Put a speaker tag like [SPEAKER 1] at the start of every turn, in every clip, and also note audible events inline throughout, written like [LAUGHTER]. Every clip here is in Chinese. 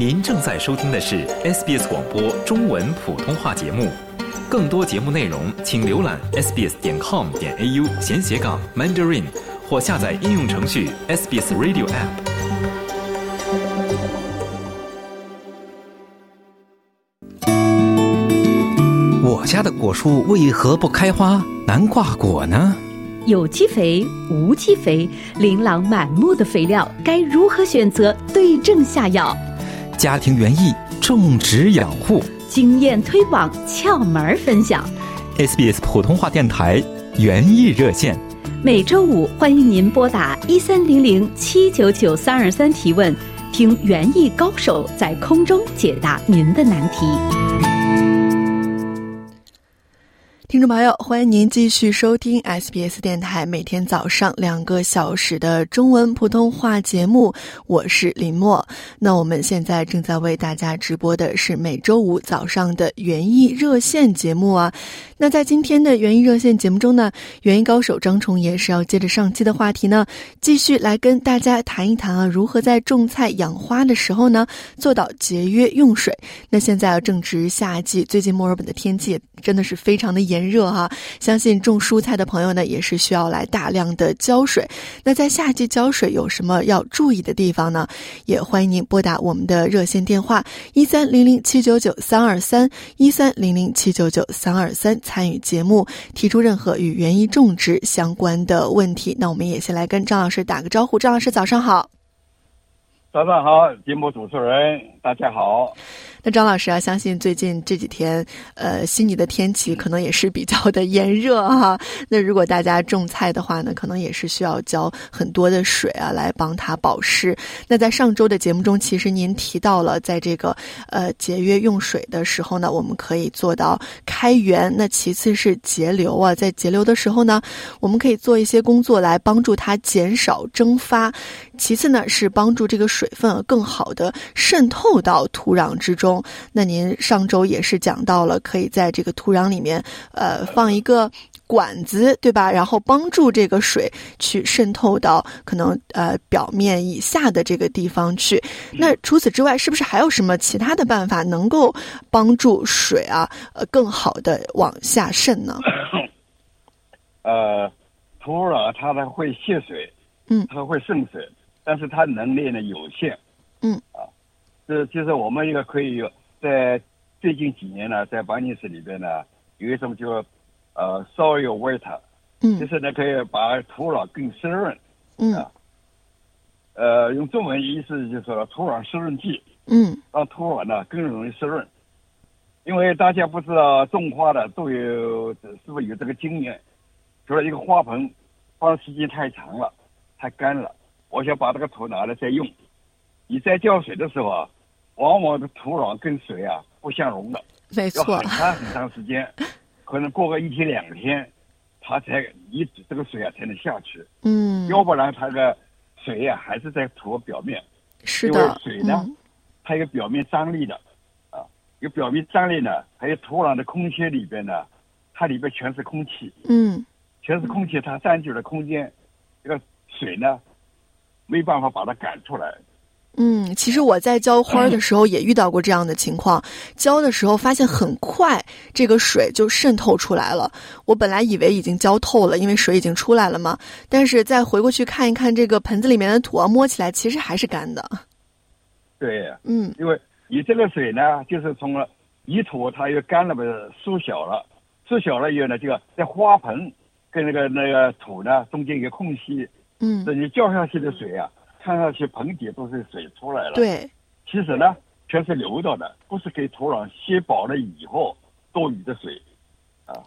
[SPEAKER 1] 您正在收听的是 SBS 广播中文普通话节目。更多节目内容，请浏览 sbs 点 com 点 au 闲斜杠 mandarin，或下载应用程序 SBS Radio App。
[SPEAKER 2] 我家的果树为何不开花、难挂果呢？
[SPEAKER 3] 有机肥、无机肥，琳琅满目的肥料，该如何选择？对症下药。
[SPEAKER 2] 家庭园艺种植养护
[SPEAKER 3] 经验推广窍门儿分享。
[SPEAKER 2] ，SBS 普通话电台园艺热线。
[SPEAKER 3] 每周五欢迎您拨打一三零零七九九三二三提问，听园艺高手在空中解答您的难题。
[SPEAKER 4] 听众朋友，欢迎您继续收听 SBS 电台每天早上两个小时的中文普通话节目，我是林默。那我们现在正在为大家直播的是每周五早上的园艺热线节目啊。那在今天的园艺热线节目中呢，园艺高手张崇也是要接着上期的话题呢，继续来跟大家谈一谈啊，如何在种菜养花的时候呢，做到节约用水。那现在啊正值夏季，最近墨尔本的天气真的是非常的炎热哈、相信种蔬菜的朋友呢，也是需要来大量的浇水。那在夏季浇水有什么要注意的地方呢？也欢迎您拨打我们的热线电话一三零零七九九三二三一三零零七九九三二三，参与节目，提出任何与园艺种植相关的问题。那我们也先来跟张老师打个招呼，张老师早上好。
[SPEAKER 5] 早上好，节目主持人，大家好。
[SPEAKER 4] 那张老师啊，相信最近这几天，呃，悉尼的天气可能也是比较的炎热哈。那如果大家种菜的话呢，可能也是需要浇很多的水啊，来帮它保湿。那在上周的节目中，其实您提到了，在这个呃节约用水的时候呢，我们可以做到开源。那其次是节流啊，在节流的时候呢，我们可以做一些工作来帮助它减少蒸发。其次呢，是帮助这个水分更好的渗透到土壤之中。那您上周也是讲到了，可以在这个土壤里面，呃，放一个管子，对吧？然后帮助这个水去渗透到可能呃表面以下的这个地方去。那除此之外，是不是还有什么其他的办法能够帮助水啊，呃，更好的往下渗呢？[COUGHS]
[SPEAKER 5] 呃，土壤它呢会泄水，
[SPEAKER 4] 嗯
[SPEAKER 5] 它会渗水，但是它能力呢有限，
[SPEAKER 4] 嗯
[SPEAKER 5] 啊，这就是我们一个可以有在最近几年呢，在班尼斯里边呢有一种叫呃 soil water，就
[SPEAKER 4] 嗯。
[SPEAKER 5] 是呢可以把土壤更湿润，
[SPEAKER 4] 嗯。
[SPEAKER 5] 啊。呃，用中文意思就是说土壤湿润剂，
[SPEAKER 4] 嗯。
[SPEAKER 5] 让土壤呢更容易湿润。因为大家不知道种花的都有是不是有这个经验，除了一个花盆放时间太长了，太干了，我想把这个土拿来再用。你在浇水的时候啊，往往的土壤跟水啊不相容的，要
[SPEAKER 4] 没错。
[SPEAKER 5] 很，长很长时间，[LAUGHS] 可能过个一天两天，它才你这个水啊才能下去，
[SPEAKER 4] 嗯，
[SPEAKER 5] 要不然它的水啊还是在土表面。
[SPEAKER 4] 是的
[SPEAKER 5] 为，水呢
[SPEAKER 4] 嗯。
[SPEAKER 5] 它有表面张力的，啊，有表面张力呢，还有土壤的空间里边呢，它里边全是空气，
[SPEAKER 4] 嗯。
[SPEAKER 5] 全是空气，它占据了空间，这个水呢，没办法把它赶出来。
[SPEAKER 4] 嗯，其实我在浇花的时候也遇到过这样的情况，浇的时候发现很快这个水就渗透出来了。我本来以为已经浇透了，因为水已经出来了嘛，但是再回过去看一看这个盆子里面的土啊，摸起来其实还是干的。
[SPEAKER 5] 对，
[SPEAKER 4] 嗯
[SPEAKER 5] 因为你这个水呢，就是从了泥土它又干了不是缩小了，缩小了以后呢，这个在花盆跟那个那个土呢中间一个空隙，
[SPEAKER 4] 嗯
[SPEAKER 5] 这，你浇下去的水啊，看上去盆底都是水出来了。。
[SPEAKER 4] 对，
[SPEAKER 5] 其实呢，全是流到的，不是给土壤吸饱了以后多余的水。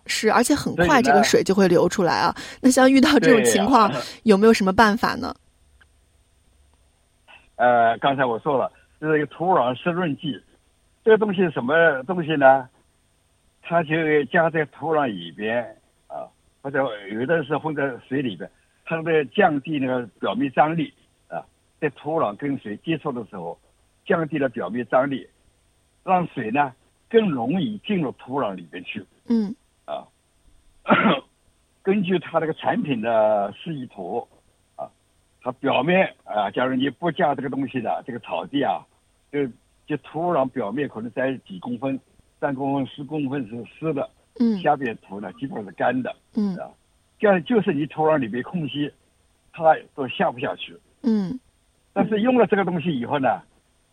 [SPEAKER 4] 是，而且很快这个水就会流出来啊。那像遇到这种情况，[LAUGHS] 有没有什么办法呢？[LAUGHS]
[SPEAKER 5] 呃，刚才我说了，这是一个土壤湿润剂，这个东西是什么东西呢？它就加在土壤里边啊，或者有的是混在水里边，它为降低那个表面张力啊，在土壤跟水接触的时候，降低了表面张力，让水呢更容易进入土壤里面去。
[SPEAKER 4] 嗯
[SPEAKER 5] 啊，根据它这个产品的示意图啊，它表面啊，假如你不加这个东西的，这个草地啊，就就土壤表面可能在几公分、三公分、十公分是湿的，
[SPEAKER 4] 嗯
[SPEAKER 5] 下边土呢基本上是干的，
[SPEAKER 4] 嗯
[SPEAKER 5] 啊，这样就是你土壤里面空隙，它都下不下去。
[SPEAKER 4] 嗯
[SPEAKER 5] 但是用了这个东西以后呢，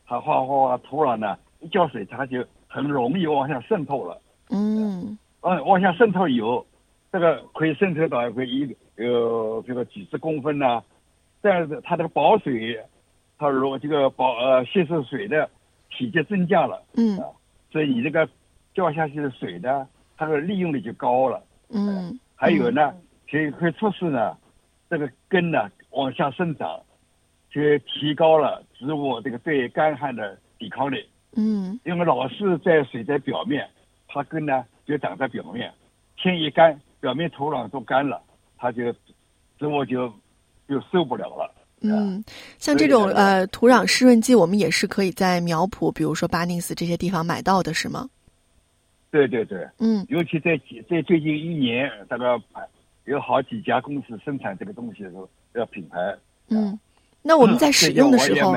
[SPEAKER 5] 它哗哗哗土壤呢一浇水，它就很容易往下渗透了。
[SPEAKER 4] 嗯
[SPEAKER 5] 嗯，往下渗透以后，这个可以渗透到一个一呃这个几十公分呢、这样子它这个保水，它如果这个保呃吸收水的体积增加了，
[SPEAKER 4] 嗯
[SPEAKER 5] 所以你这个浇下去的水呢，它的利用率就高了。
[SPEAKER 4] 嗯
[SPEAKER 5] 还有呢，可以可以促使呢这个根呢往下生长，就提高了植物这个对干旱的抵抗力。
[SPEAKER 4] 嗯
[SPEAKER 5] 因为老是在水在表面，它根呢就长在表面，天一干，表面土壤都干了，它就植物就就受不了了。
[SPEAKER 4] 嗯，像这种呃土壤湿润剂，我们也是可以在苗圃，比如说巴宁斯这些地方买到的，是吗？
[SPEAKER 5] 对对对，
[SPEAKER 4] 嗯
[SPEAKER 5] 尤其在在最近一年，大概有好几家公司生产这个东西的时候，要品牌。
[SPEAKER 4] 嗯，那我们在使用的时候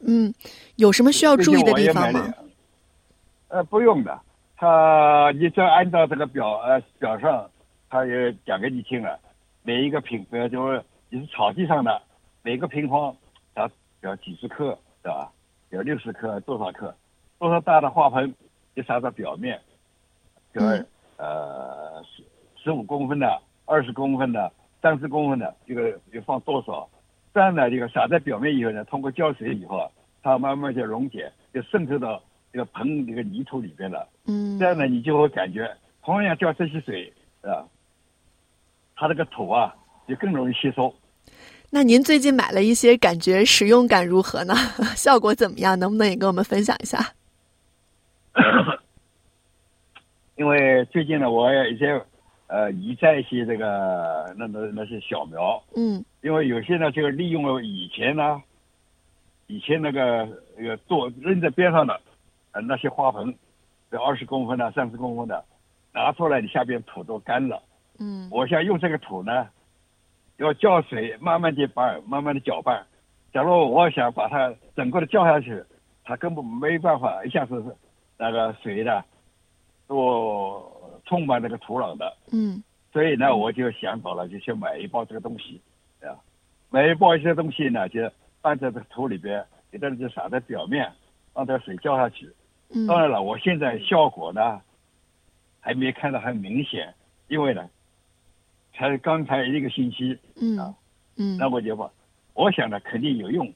[SPEAKER 4] 嗯，有什么需要注意的地方吗？？
[SPEAKER 5] 呃，不用的，他你只要按照这个表呃表上，他也讲给你听了，每一个品呃就是你是草地上的，每个平方它要几十克，对吧？有六十克多少克，多少大的花盆就撒在表面，就是、呃十十五公分的、二十公分的、三十公分的，这个就放多少？这样呢，这个撒在表面以后呢，通过浇水以后啊，它慢慢就溶解，就渗透到这个盆这个泥土里边了。
[SPEAKER 4] 嗯
[SPEAKER 5] 这样呢，你就会感觉，同样浇这些水啊，它这个土啊就更容易吸收。
[SPEAKER 4] 那您最近买了一些，感觉使用感如何呢？[LAUGHS] 效果怎么样？能不能也跟我们分享一下？[COUGHS]
[SPEAKER 5] 因为最近呢，我也一些呃移栽一些这个那那那些小苗，
[SPEAKER 4] 嗯
[SPEAKER 5] 因为有些呢就利用了以前呢，以前那个那个做扔在边上的呃那些花盆，这二十公分的、三十公分的，拿出来，你下边土都干了。
[SPEAKER 4] 嗯
[SPEAKER 5] 我想用这个土呢，要浇水，慢慢的拌，慢慢的搅拌。假如我想把它整个的浇下去，它根本没办法一下子那个水的都充满这个土壤的。
[SPEAKER 4] 嗯
[SPEAKER 5] 所以呢，我就想到了，就去买一包这个东西，啊，买一包一些东西呢，就放在这个土里边，给它就撒在表面，让它水浇下去。
[SPEAKER 4] 嗯
[SPEAKER 5] 当然了，我现在效果呢，还没看到很明显，因为呢，才刚才一个星期，
[SPEAKER 4] 嗯
[SPEAKER 5] 啊
[SPEAKER 4] 嗯
[SPEAKER 5] 那我就把，我想呢肯定有用。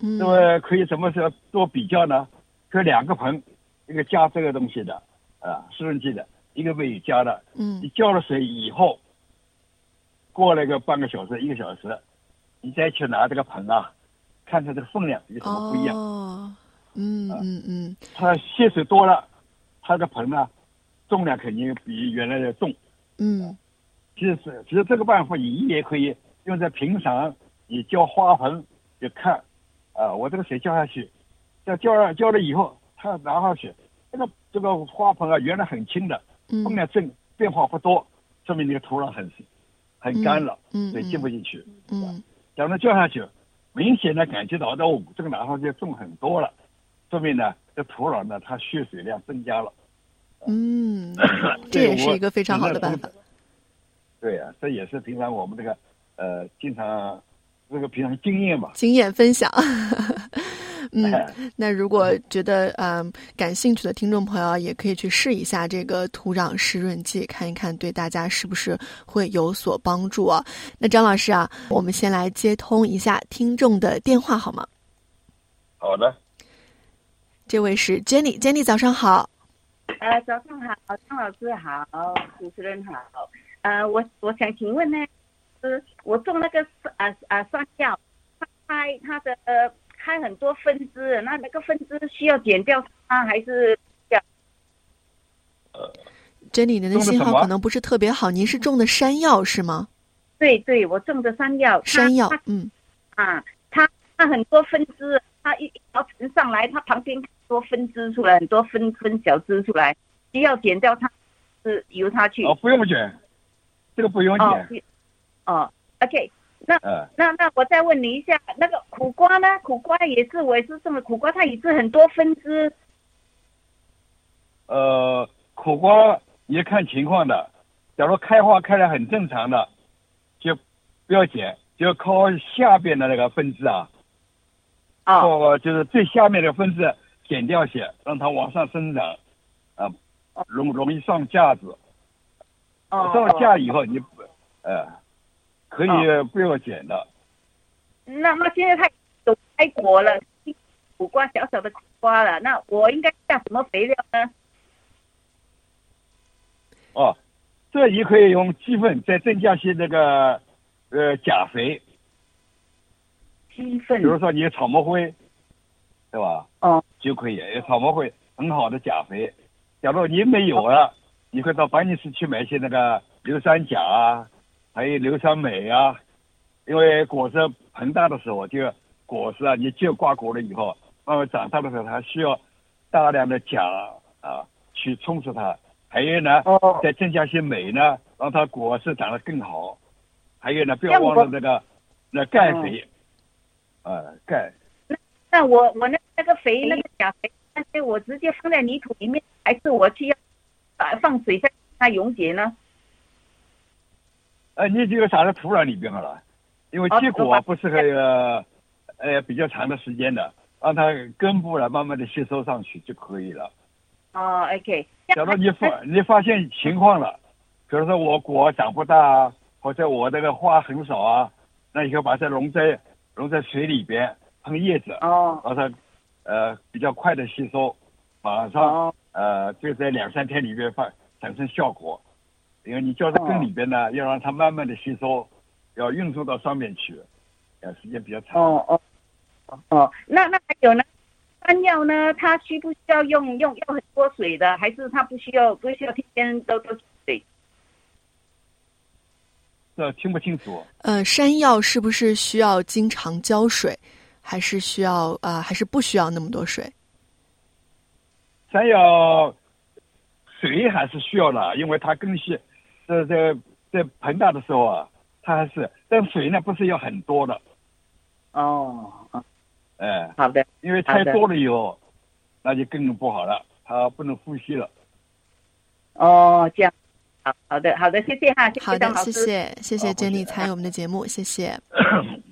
[SPEAKER 4] 嗯
[SPEAKER 5] 那么可以什么时候做比较呢？这两个盆，一个加这个东西的，啊，湿润剂的，一个没有加的。
[SPEAKER 4] 嗯
[SPEAKER 5] 你浇了水以后，过了个半个小时、一个小时，你再去拿这个盆啊，看看这个分量有什么不一样。
[SPEAKER 4] 哦，嗯嗯嗯
[SPEAKER 5] 它吸水多了，它的盆呢，重量肯定比原来的重。
[SPEAKER 4] 嗯
[SPEAKER 5] 其实，其实这个办法你也可以用在平常你浇花盆，就看，啊，我这个水浇下去，要浇了浇了以后，它拿上去，这个这个花盆啊，原来很轻的，
[SPEAKER 4] 嗯
[SPEAKER 5] 分量正变化不多，说明你的土壤很很干了，
[SPEAKER 4] 嗯
[SPEAKER 5] 水进不进去。
[SPEAKER 4] 嗯
[SPEAKER 5] 假如浇下去，明显的感觉到哦，这个拿上去重很多了，说明呢，这土壤呢它蓄水量增加了。
[SPEAKER 4] 嗯，[COUGHS] 这也是一个非常好的办法。。
[SPEAKER 5] 对呀、这也是平常我们这个呃，经常这个平常经验吧。
[SPEAKER 4] 经验分享。嗯，
[SPEAKER 5] 哎
[SPEAKER 4] 那如果觉得嗯感兴趣的听众朋友，也可以去试一下这个土壤湿润剂，看一看对大家是不是会有所帮助啊。那张老师啊，我们先来接通一下听众的电话好吗？
[SPEAKER 5] 好的，
[SPEAKER 4] 这位是 Jenny，Jenny 早上好。
[SPEAKER 6] 呃，早上好，张老师好，主持人好。呃，我我想请问呢，是我种那个啊啊山药，它开它的呃开很多分支，那那个分支需要剪掉它还是
[SPEAKER 4] ？Jenny，您的
[SPEAKER 5] 种的什么
[SPEAKER 4] 信号可能不是特别好，您是种的山药是吗？
[SPEAKER 6] 对对，我种的山药，
[SPEAKER 4] 山药，嗯
[SPEAKER 6] 啊，它它很多分支，它一一条藤上来，它旁边很多分支出来，很多分分小枝出来，需要剪掉它，是由它去。
[SPEAKER 5] 哦，不用剪，这个不用剪。，
[SPEAKER 6] 哦，OK，那
[SPEAKER 5] 嗯
[SPEAKER 6] 那那我再问你一下，那个苦瓜呢？苦瓜也是，我也是这么，苦瓜它也是很多分支。
[SPEAKER 5] 呃，苦瓜也看情况的，假如开花开的很正常的，就不要剪，就靠下边的那个分支啊，
[SPEAKER 6] 哦
[SPEAKER 5] 靠就是最下面的分支剪掉些，让它往上生长，啊，容容易上架子。
[SPEAKER 6] 哦，
[SPEAKER 5] 上架以后，你不呃可以不要剪的。
[SPEAKER 6] 那那现在它都开果了，苦瓜小小的苦瓜了，那我应该下什么肥料呢？
[SPEAKER 5] 哦，这也可以用鸡粪再增加些那个呃钾肥，
[SPEAKER 6] 鸡粪
[SPEAKER 5] 比如说你有草木灰，对吧？
[SPEAKER 6] 哦
[SPEAKER 5] 就可以有草木灰很好的钾肥。假如你没有了，你可以到办公室去买一些那个硫酸钾啊，还有硫酸镁啊。因为果实膨大的时候，就果实啊，你就挂果了以后，慢慢长大的时候，它需要大量的钾啊去充实它。还有呢，
[SPEAKER 6] 哦
[SPEAKER 5] 再增加些镁呢，让它果实长得更好。还有呢，不要忘了那个那钙肥，呃，钙。
[SPEAKER 6] 那我我那那个肥那个钾肥，那些我直接放在泥土里面，还是我去要啊放水下让它溶解呢？
[SPEAKER 5] 呃，你就撒在土壤里边好了，因为
[SPEAKER 6] 哦
[SPEAKER 5] 结果啊不适合呃呃比较长的时间的，让它根部呢慢慢的吸收上去就可以了。
[SPEAKER 6] 哦，OK。
[SPEAKER 5] 假如你发你发现情况了，比如说我果长不大啊，或者我这个花很少啊，那你就把它溶在溶在水里边喷叶子，
[SPEAKER 6] 哦
[SPEAKER 5] 让它呃比较快的吸收，马上
[SPEAKER 6] 哦
[SPEAKER 5] 呃就在两三天里面发产生效果。因为你浇在根里边呢，要让它慢慢的吸收，要运送到上面去，呃，时间比较长。
[SPEAKER 6] 哦哦哦哦，那那还有呢？山药呢？它需不需要用用要很多水的，还是它不需要不需要天天都都水？
[SPEAKER 5] 这听不清楚。
[SPEAKER 4] 呃，山药是不是需要经常浇水，还是需要呃，还是不需要那么多水？
[SPEAKER 5] 山药水还是需要的，因为它根系在在在膨大的时候啊，它还是，但水呢不是要很多的，
[SPEAKER 6] 哦，哦
[SPEAKER 5] 哎，
[SPEAKER 6] 好的，
[SPEAKER 5] 因为太多了以后，那就更不好了，它不能呼吸了。
[SPEAKER 6] 哦，这样，好好的好的，谢谢哈，谢
[SPEAKER 4] 好的
[SPEAKER 6] 谢。
[SPEAKER 4] 谢谢谢谢
[SPEAKER 5] 好
[SPEAKER 4] Jenny
[SPEAKER 5] 谢谢
[SPEAKER 4] 参与我们的节目，谢谢。[LAUGHS]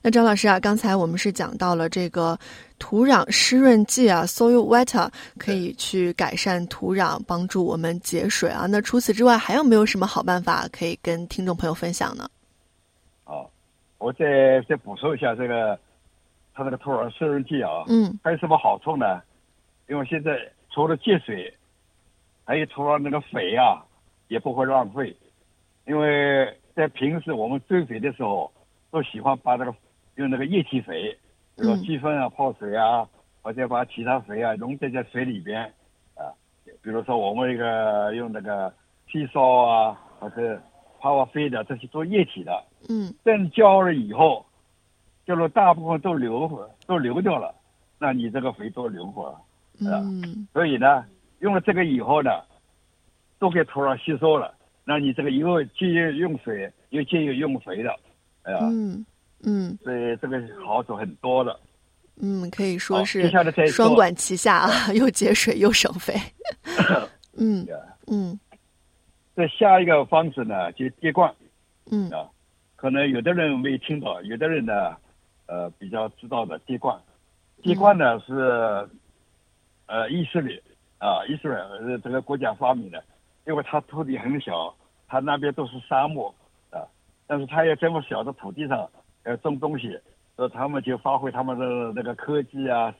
[SPEAKER 4] 那张老师啊，刚才我们是讲到了这个土壤湿润剂啊，soil wetter 可以去改善土壤，帮助我们节水啊。那除此之外，还有没有什么好办法可以跟听众朋友分享呢？
[SPEAKER 5] 哦，我再再补充一下这个，它这个土壤湿润剂啊，
[SPEAKER 4] 嗯
[SPEAKER 5] 还有什么好处呢？因为现在除了节水，还有土壤那个肥啊，也不会浪费。因为在平时我们追肥的时候，都喜欢把这个用那个液体肥，比如说
[SPEAKER 4] 嗯
[SPEAKER 5] 鸡粪啊、泡水啊，或者把其他肥啊溶解在水里边啊。比如说我们一个用那个砒霜啊，或者泡泡飞的，这些做液体的。
[SPEAKER 4] 嗯
[SPEAKER 5] 等浇了以后，就是大部分都流都流掉了，那你这个肥都流过了。
[SPEAKER 4] 嗯
[SPEAKER 5] 所以呢，用了这个以后呢，都给土壤吸收了，那你这个又既用水又既有用肥的，哎呀，
[SPEAKER 4] 嗯嗯。
[SPEAKER 5] 所以这个好处很多的。
[SPEAKER 4] 嗯，可以说是双管齐下啊，又节水又省肥。[LAUGHS] 嗯嗯。
[SPEAKER 5] 这下一个方式呢，就滴灌
[SPEAKER 4] 嗯。
[SPEAKER 5] 啊，可能有的人没听到，有的人呢，呃，比较知道的滴灌。滴灌呢是，呃，以色列啊，以色列呃这个国家发明的，因为它土地很小，它那边都是沙漠啊，但是它要这么小的土地上要种东西，呃他们就发挥他们的那个科技啊，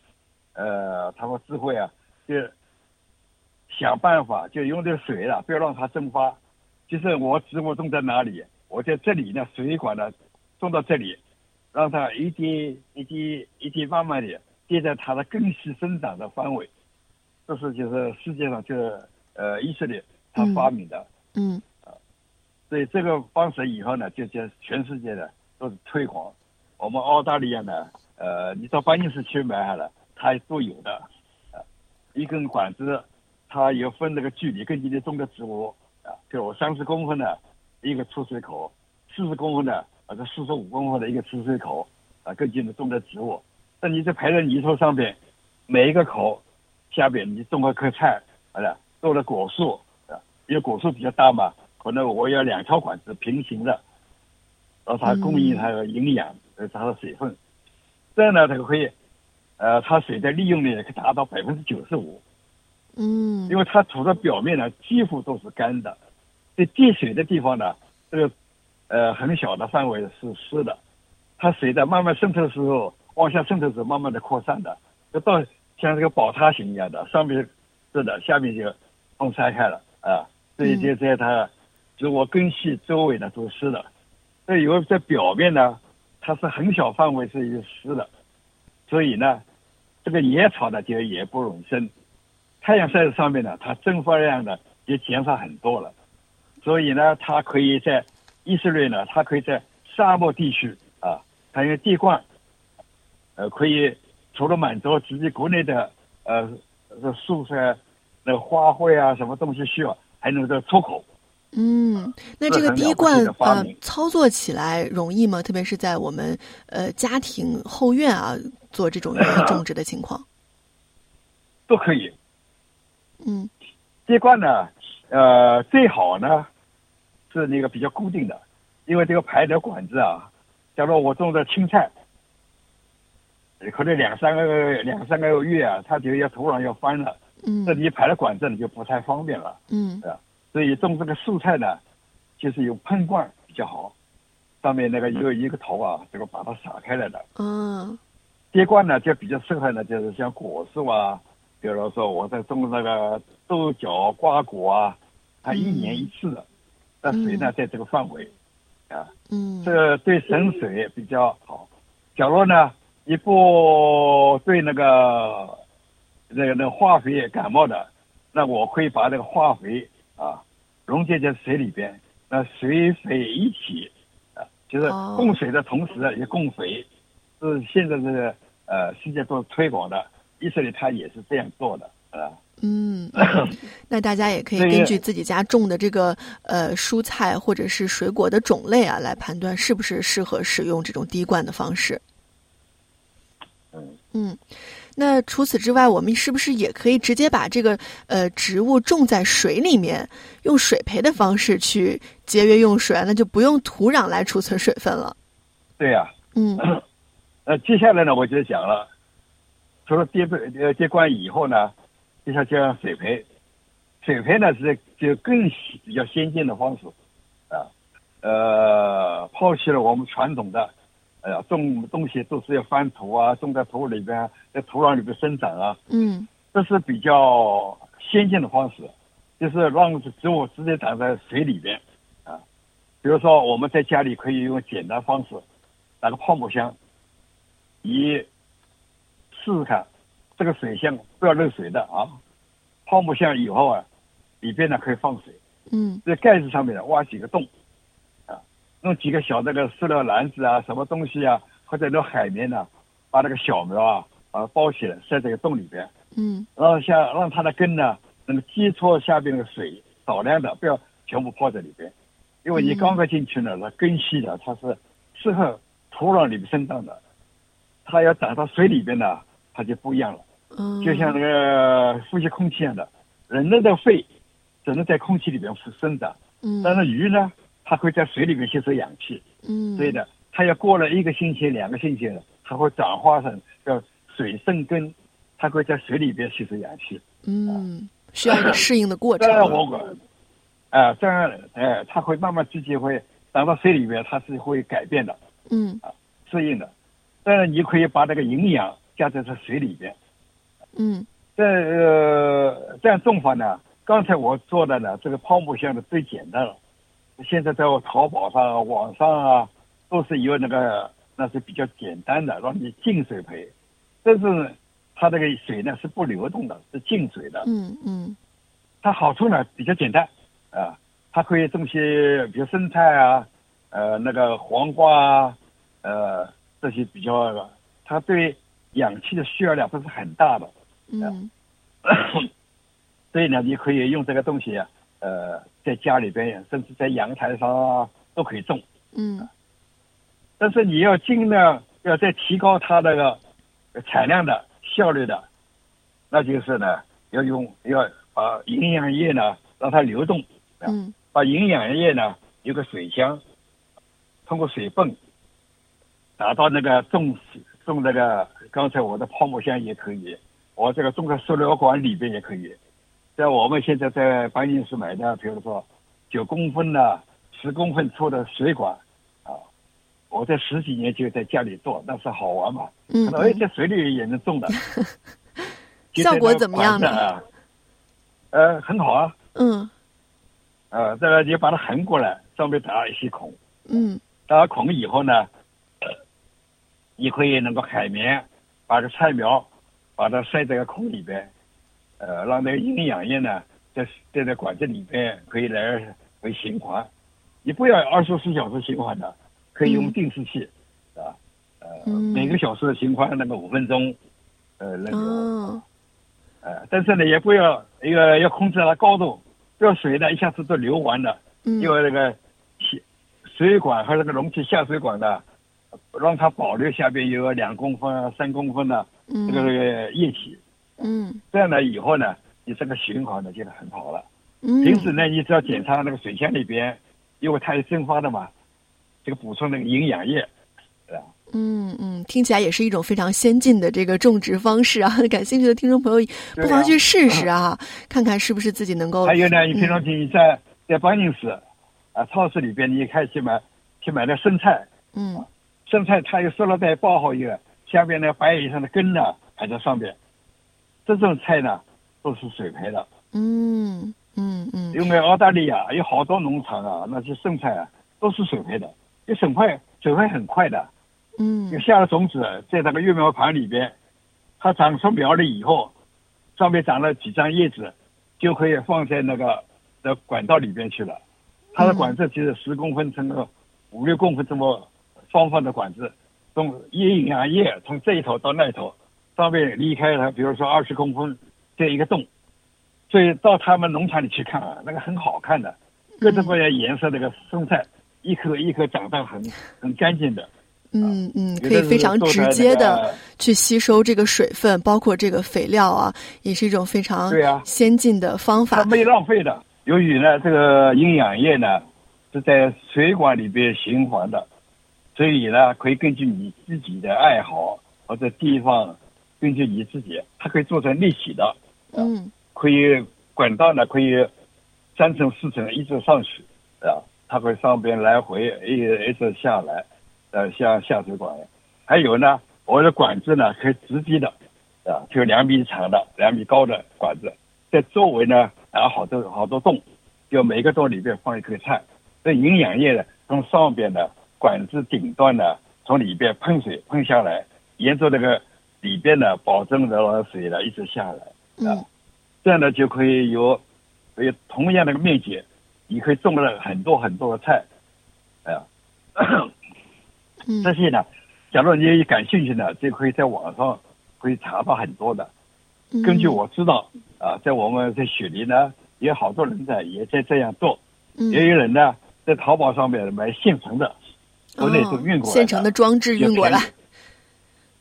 [SPEAKER 5] 呃，他们智慧啊，就想办法就用这水了，不要让它蒸发。就是我植物种在哪里，我在这里呢，水管呢种到这里，让它一滴一滴一滴慢慢的滴在它的根系生长的范围。这是就是世界上就是呃以色列他发明的，
[SPEAKER 4] 嗯啊
[SPEAKER 5] 所以这个方式以后呢，就就全世界的都是推广。我们澳大利亚呢，呃，你到办公室去买好了，它都有的。啊，一根管子，它有分那个距离，根据你种的植物啊，就三十公分的一个出水口，四十公分的或者四十五公分的一个出水口啊，根据你种的植物。那你在排在泥土上边，每一个口下边你种了棵菜，好了，种了果树啊，因为果树比较大嘛，可能我要两条管子平行的，然后它供应它的营养和它的水分，这样呢，它可以，呃，它水的利用率可以达到百分之九十五。
[SPEAKER 4] 嗯。
[SPEAKER 5] 因为它土的表面呢几乎都是干的，这滴水的地方呢，这个呃很小的范围是湿的，它水在慢慢渗透的时候，往下渗透的时候慢慢的扩散的，就到像这个宝塔形一样的，上面是的，下面就分拆开了啊，所以就在它植物根系周围呢都是湿的，所以有在表面呢，它是很小范围是湿的，所以呢，这个野草呢就也不容易生。太阳晒在上面呢，它蒸发量呢也减少很多了，所以呢，它可以在以色列呢，它可以在沙漠地区啊，它因为地冠，呃，可以除了满足自己国内的呃这蔬菜、那个花卉啊什么东西需要，还能够出口。
[SPEAKER 4] 嗯，那这个滴灌呃操作起来容易吗？特别是在我们呃家庭后院啊做这种种植的情况。[LAUGHS]
[SPEAKER 5] 都可以。
[SPEAKER 4] 嗯
[SPEAKER 5] 滴灌呢，呃，最好呢是那个比较固定的，因为这个排的管子啊，假如我种的青菜，可能两三个两三个月啊，它就要土壤要翻了，
[SPEAKER 4] 嗯
[SPEAKER 5] 这你排的管子你就不太方便了，
[SPEAKER 4] 嗯
[SPEAKER 5] 所以种这个蔬菜呢，就是用喷灌比较好，上面那个有一个头啊，这个把它撒开来的。
[SPEAKER 4] 嗯
[SPEAKER 5] 滴灌呢就比较适合呢，就是像果树啊，比如说我在种那个豆角、瓜果啊，它一年一次的，那水呢在这个范围，啊，
[SPEAKER 4] 嗯
[SPEAKER 5] 这个对省水比较好。假如呢一不对那个那个那个化肥感冒的，那我可以把那个化肥啊溶解在水里边，那水肥一体啊，就是
[SPEAKER 4] 哦
[SPEAKER 5] 供水的同时也供肥，是现在这个呃世界都推广的，以色列它也是这样做的啊。
[SPEAKER 4] 嗯，[LAUGHS] 那大家也可以根据自己家种的这个呃蔬菜或者是水果的种类啊，来判断是不是适合使用这种滴灌的方式。
[SPEAKER 5] 嗯
[SPEAKER 4] 嗯，那除此之外，我们是不是也可以直接把这个呃植物种在水里面，用水培的方式去节约用水啊？那就不用土壤来储存水分了。
[SPEAKER 5] 对呀、
[SPEAKER 4] 嗯
[SPEAKER 5] 呃，接下来呢，我就讲了，除了接呃滴灌以后呢，接下来就要水培。水培呢是就更比较先进的方式，啊，呃，抛弃了我们传统的，呃，种东西都是要翻土啊，种在土里边，在土壤里边生长啊，
[SPEAKER 4] 嗯
[SPEAKER 5] 这是比较先进的方式，就是让植物直接长在水里边啊。比如说我们在家里可以用简单方式，打个泡沫箱，你试试看，这个水箱不要漏水的啊。泡沫箱以后啊，里边呢可以放水，
[SPEAKER 4] 嗯
[SPEAKER 5] 在盖子上面呢挖几个洞，啊，弄几个小那个塑料篮子啊，什么东西啊，或者那海绵呢，把那个小苗啊把它包起来，塞在个洞里边。
[SPEAKER 4] 嗯。
[SPEAKER 5] 然后像让它的根呢那个接触下边那个水，少量的，不要全部泡在里边，因为你刚刚进去呢，那根系的它是适合土壤里面生长的，它要长到水里边呢，它就不一样了，
[SPEAKER 4] 嗯，
[SPEAKER 5] 就像那个呼吸空气一样的，人类的肺只能在空气里边生长，
[SPEAKER 4] 嗯。
[SPEAKER 5] 但是鱼呢，它会在水里面吸收氧气，
[SPEAKER 4] 嗯
[SPEAKER 5] 所以呢，它要过了一个星期、两个星期了，它会转化成叫水生根，它会在水里边吸收氧气。
[SPEAKER 4] 嗯需要一个适应的过程
[SPEAKER 5] 这。样我，啊、这样，哎、它会慢慢自己会长到水里边，它是会改变的，
[SPEAKER 4] 嗯
[SPEAKER 5] 适应的。但是，你可以把这个营养加在这水里边。
[SPEAKER 4] 嗯
[SPEAKER 5] 这呃，这样种法呢，刚才我做的呢，这个泡沫箱的最简单了。现在在我淘宝上、啊、网上啊，都是有那个那是比较简单的，让你净水培。但是它这个水呢是不流动的，是净水的。
[SPEAKER 4] 嗯嗯
[SPEAKER 5] 它好处呢比较简单，啊，它可以种些比如生菜啊，呃，那个黄瓜啊，呃，这些比较，它对氧气的需要量不是很大的，
[SPEAKER 4] 嗯 [COUGHS]
[SPEAKER 5] 所以呢，你可以用这个东西啊，呃，在家里边，甚至在阳台上啊，都可以种，
[SPEAKER 4] 嗯。
[SPEAKER 5] 但是你要尽量要再提高它那个产量的效率的，那就是呢，要用要把营养液呢让它流动，
[SPEAKER 4] 嗯。
[SPEAKER 5] 把营养液呢有个水箱，通过水泵打到那个种种那个刚才我的泡沫箱也可以，我这个种在塑料管里边也可以，在我们现在在搬运室买的，比如说九公分的、十公分粗的水管啊，我在十几年就在家里做，那是好玩嘛。
[SPEAKER 4] 嗯
[SPEAKER 5] 可能哎，在水里也能种的，[LAUGHS]
[SPEAKER 4] 效果怎么样呢？
[SPEAKER 5] 呃，很好啊。
[SPEAKER 4] 嗯。
[SPEAKER 5] 呃，这个你把它横过来，上面打一些孔，
[SPEAKER 4] 嗯。
[SPEAKER 5] 打了孔以后呢，呃，你可以那个海绵把这菜苗把它塞在个孔里边，呃，让那个营养液呢在在这管子里边可以来回循环。你不要二十四小时循环的，可以用
[SPEAKER 4] 嗯
[SPEAKER 5] 定时器，啊，呃，
[SPEAKER 4] 嗯
[SPEAKER 5] 每个小时循环那个五分钟，呃，那个。
[SPEAKER 4] 哦
[SPEAKER 5] 呃，但是呢，也不要一个要控制它的高度，不要水呢一下子都流完了，
[SPEAKER 4] 嗯
[SPEAKER 5] 因为那个水水管和那个容器下水管呢，让它保留下边有两公分、啊、三公分的这个这个液体，
[SPEAKER 4] 嗯
[SPEAKER 5] 这样呢以后呢，你这个循环呢就很好了。
[SPEAKER 4] 嗯，
[SPEAKER 5] 平时呢，你只要检查那个水箱里边，因为它有蒸发的嘛，这个补充那个营养液，对吧？
[SPEAKER 4] 嗯嗯，听起来也是一种非常先进的这个种植方式啊！[LAUGHS] 感兴趣的听众朋友不妨去试试啊，看看是不是自己能够。
[SPEAKER 5] 还有呢，你
[SPEAKER 4] 嗯
[SPEAKER 5] 平常你在在搬运室啊、超市里边，你也可以去买去买那生菜，
[SPEAKER 4] 嗯
[SPEAKER 5] 生菜它有塑料袋包好以后，下边呢白蚁上的根呢还在上面，这种菜呢都是水培的。
[SPEAKER 4] 嗯嗯嗯
[SPEAKER 5] 因为澳大利亚有好多农场啊，那些剩菜啊都是水培的，就很快水培很快的。
[SPEAKER 4] 嗯
[SPEAKER 5] 就下了种子在那个育苗盘里边，它长出苗了以后，上面长了几张叶子，就可以放在那个的管道里边去了。它的管子就是十公分乘个五六公分这么方方的管子，从营养液从这一头到那一头，上面离开它，比如说二十公分这一个洞，所以到他们农场里去看啊，那个很好看的，各种各样颜色那个生菜，一颗一颗长得很很干净的。
[SPEAKER 4] 嗯嗯，可以非常直接的去吸收这个水分，包括这个肥料啊，也是一种非常
[SPEAKER 5] 对啊
[SPEAKER 4] 先进的方法。
[SPEAKER 5] 它没浪费的。由于呢，这个营养液呢是在水管里边循环的，所以呢，可以根据你自己的爱好或者地方，根据你自己，它可以做成立体的，
[SPEAKER 4] 嗯
[SPEAKER 5] 可以管道呢可以三层四层一直上去，啊，它会上边来回一一直下来，呃，像下水管。还有呢，我的管子呢可以直接的，啊，就两米长的、两米高的管子，在周围呢啊好多好多洞，就每个洞里边放一颗菜。这营养液呢从上边的管子顶端呢从里边喷水喷下来，沿着那个里边呢保证的水呢一直下来。
[SPEAKER 4] 啊
[SPEAKER 5] 这样呢就可以有，有同样的面积，你可以种了很多很多的菜，哎呀，
[SPEAKER 4] 嗯 [COUGHS]
[SPEAKER 5] 这些呢，假如你感兴趣呢，就可以在网上可以查到很多的。
[SPEAKER 4] 嗯
[SPEAKER 5] 根据我知道啊，在我们在雪梨呢，也有好多人在也在这样做，
[SPEAKER 4] 嗯
[SPEAKER 5] 也有人呢在淘宝上面买现成的，国内都运过来
[SPEAKER 4] 哦现成的装置运过来。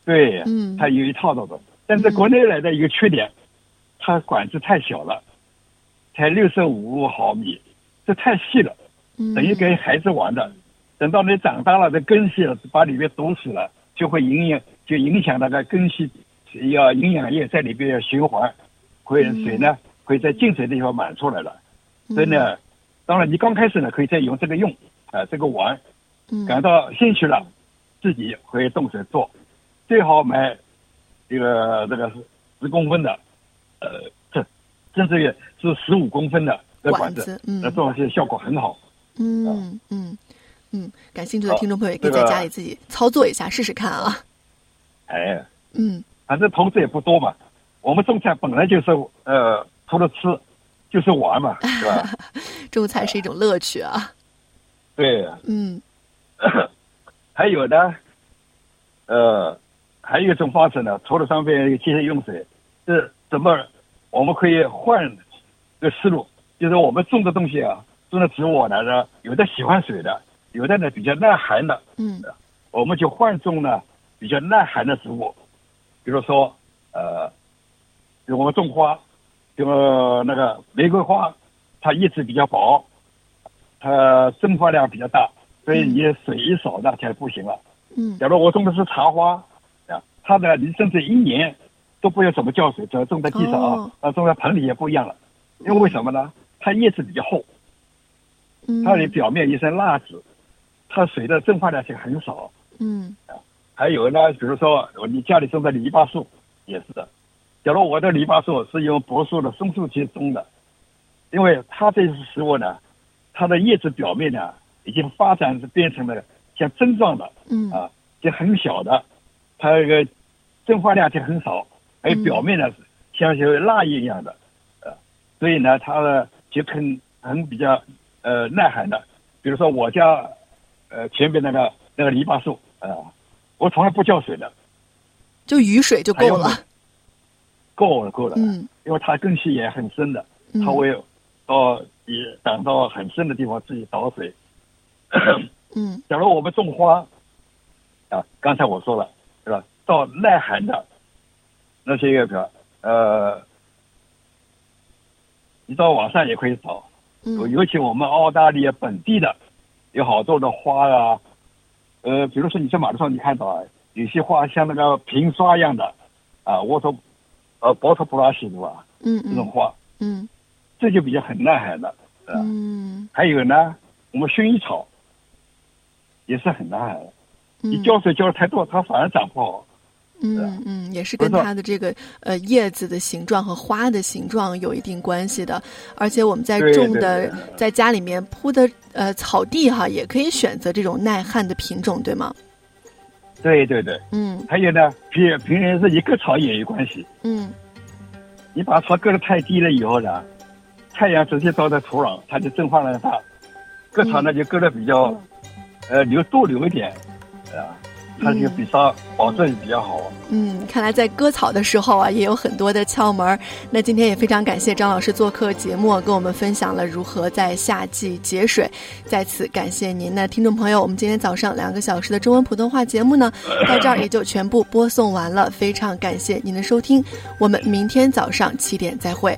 [SPEAKER 5] 对，
[SPEAKER 4] 嗯
[SPEAKER 5] 它有一套的都。但是国内来的一个缺点，它管子太小了，才六十五毫米，这太细了，
[SPEAKER 4] 嗯
[SPEAKER 5] 等于给孩子玩的。等到你长大了，这根系了，把里面堵死了，就会影响，就影响那个根系要营养液在里边要循环，会水呢会在进水的地方满出来了。所以呢，当然你刚开始呢可以再用这个用啊、这个玩，
[SPEAKER 4] 嗯
[SPEAKER 5] 感到兴趣了，自己可以动手做，最好买这个这个十公分的，呃，这甚至于是十五公分的这管子那做起来效果很好。
[SPEAKER 4] 嗯嗯嗯，感兴趣的听众朋友也可以在家里自己操作一下，试试看啊。
[SPEAKER 5] 哎，
[SPEAKER 4] 嗯
[SPEAKER 5] 反正投资也不多嘛，我们种菜本来就是呃，除了吃就是玩嘛，[LAUGHS] 是吧？
[SPEAKER 4] 种菜是一种乐趣啊。
[SPEAKER 5] 对，
[SPEAKER 4] 嗯 [COUGHS]
[SPEAKER 5] 还有呢，呃，还有一种方式呢，除了上面节约用水，是怎么我们可以换个思路，就是我们种的东西啊，种的植物呢，有的喜欢水的，有的呢比较耐寒的，
[SPEAKER 4] 嗯。
[SPEAKER 5] 我们就换种呢比较耐寒的植物，比如说呃，比如我们种花，比如那个玫瑰花，它叶子比较薄，它蒸发量比较大，所以你水一少那就不行了。
[SPEAKER 4] 嗯。
[SPEAKER 5] 假如我种的是茶花，啊，它的，你甚至一年都不用怎么浇水，只要种在地上啊
[SPEAKER 4] 哦，
[SPEAKER 5] 啊，种在盆里也不一样了。因为为什么呢？它叶子比较厚，
[SPEAKER 4] 嗯，
[SPEAKER 5] 它的表面一层蜡质，它水的蒸发量就很少。
[SPEAKER 4] 嗯
[SPEAKER 5] 还有呢，比如说你家里种的篱笆树也是的。假如我的篱笆树是用柏树的松树去种的，因为它这些食物呢，它的叶子表面呢已经发展是变成了像针状的，
[SPEAKER 4] 嗯
[SPEAKER 5] 啊，就很小的，它这个蒸发量就很少，而表面呢是像是蜡一样的，呃，所以呢，它的就很很比较呃耐寒的。比如说我家呃前边那个那个篱笆树啊、呃我从来不浇水的，
[SPEAKER 4] 就雨水就够了。
[SPEAKER 5] 够了够了，
[SPEAKER 4] 嗯
[SPEAKER 5] 因为它根系也很深的，
[SPEAKER 4] 嗯
[SPEAKER 5] 它会到也长到很深的地方自己倒水。
[SPEAKER 4] 嗯
[SPEAKER 5] 假如我们种花，啊，刚才我说了？到耐寒的那些月票呃，你到网上也可以找，
[SPEAKER 4] 嗯
[SPEAKER 5] 尤其我们澳大利亚本地的，有好多的花啊，呃，比如说你在马路上你看到啊，有些花像那个瓶刷一样的，啊，我说，呃，博托布拉西对吧？
[SPEAKER 4] 嗯嗯
[SPEAKER 5] 这种花，
[SPEAKER 4] 嗯
[SPEAKER 5] 这就比较很耐寒的，啊。
[SPEAKER 4] 嗯
[SPEAKER 5] 还有呢，我们薰衣草也是很耐寒的，你
[SPEAKER 4] 嗯
[SPEAKER 5] 浇水浇的太多，它反而长不好。
[SPEAKER 4] 嗯嗯，也是跟它的这个呃叶子的形状和花的形状有一定关系的。而且我们在种的
[SPEAKER 5] 对，
[SPEAKER 4] 在家里面铺的呃草地哈，也可以选择这种耐旱的品种，对吗？
[SPEAKER 5] 对对对，
[SPEAKER 4] 嗯
[SPEAKER 5] 还有呢，平平时是一割草也有关系。
[SPEAKER 4] 嗯
[SPEAKER 5] 你把草割的太低了以后呢，太阳直接照在土壤，它就蒸发了它。割草呢就割的比较，呃，留多留一点，啊，它就比较保证比较好。
[SPEAKER 4] 嗯，看来在割草的时候啊，也有很多的窍门儿。那今天也非常感谢张老师做客节目，跟我们分享了如何在夏季节水。在此感谢您那听众朋友，我们今天早上两个小时的中文普通话节目呢，[LAUGHS] 到这儿也就全部播送完了。非常感谢您的收听，我们明天早上七点再会。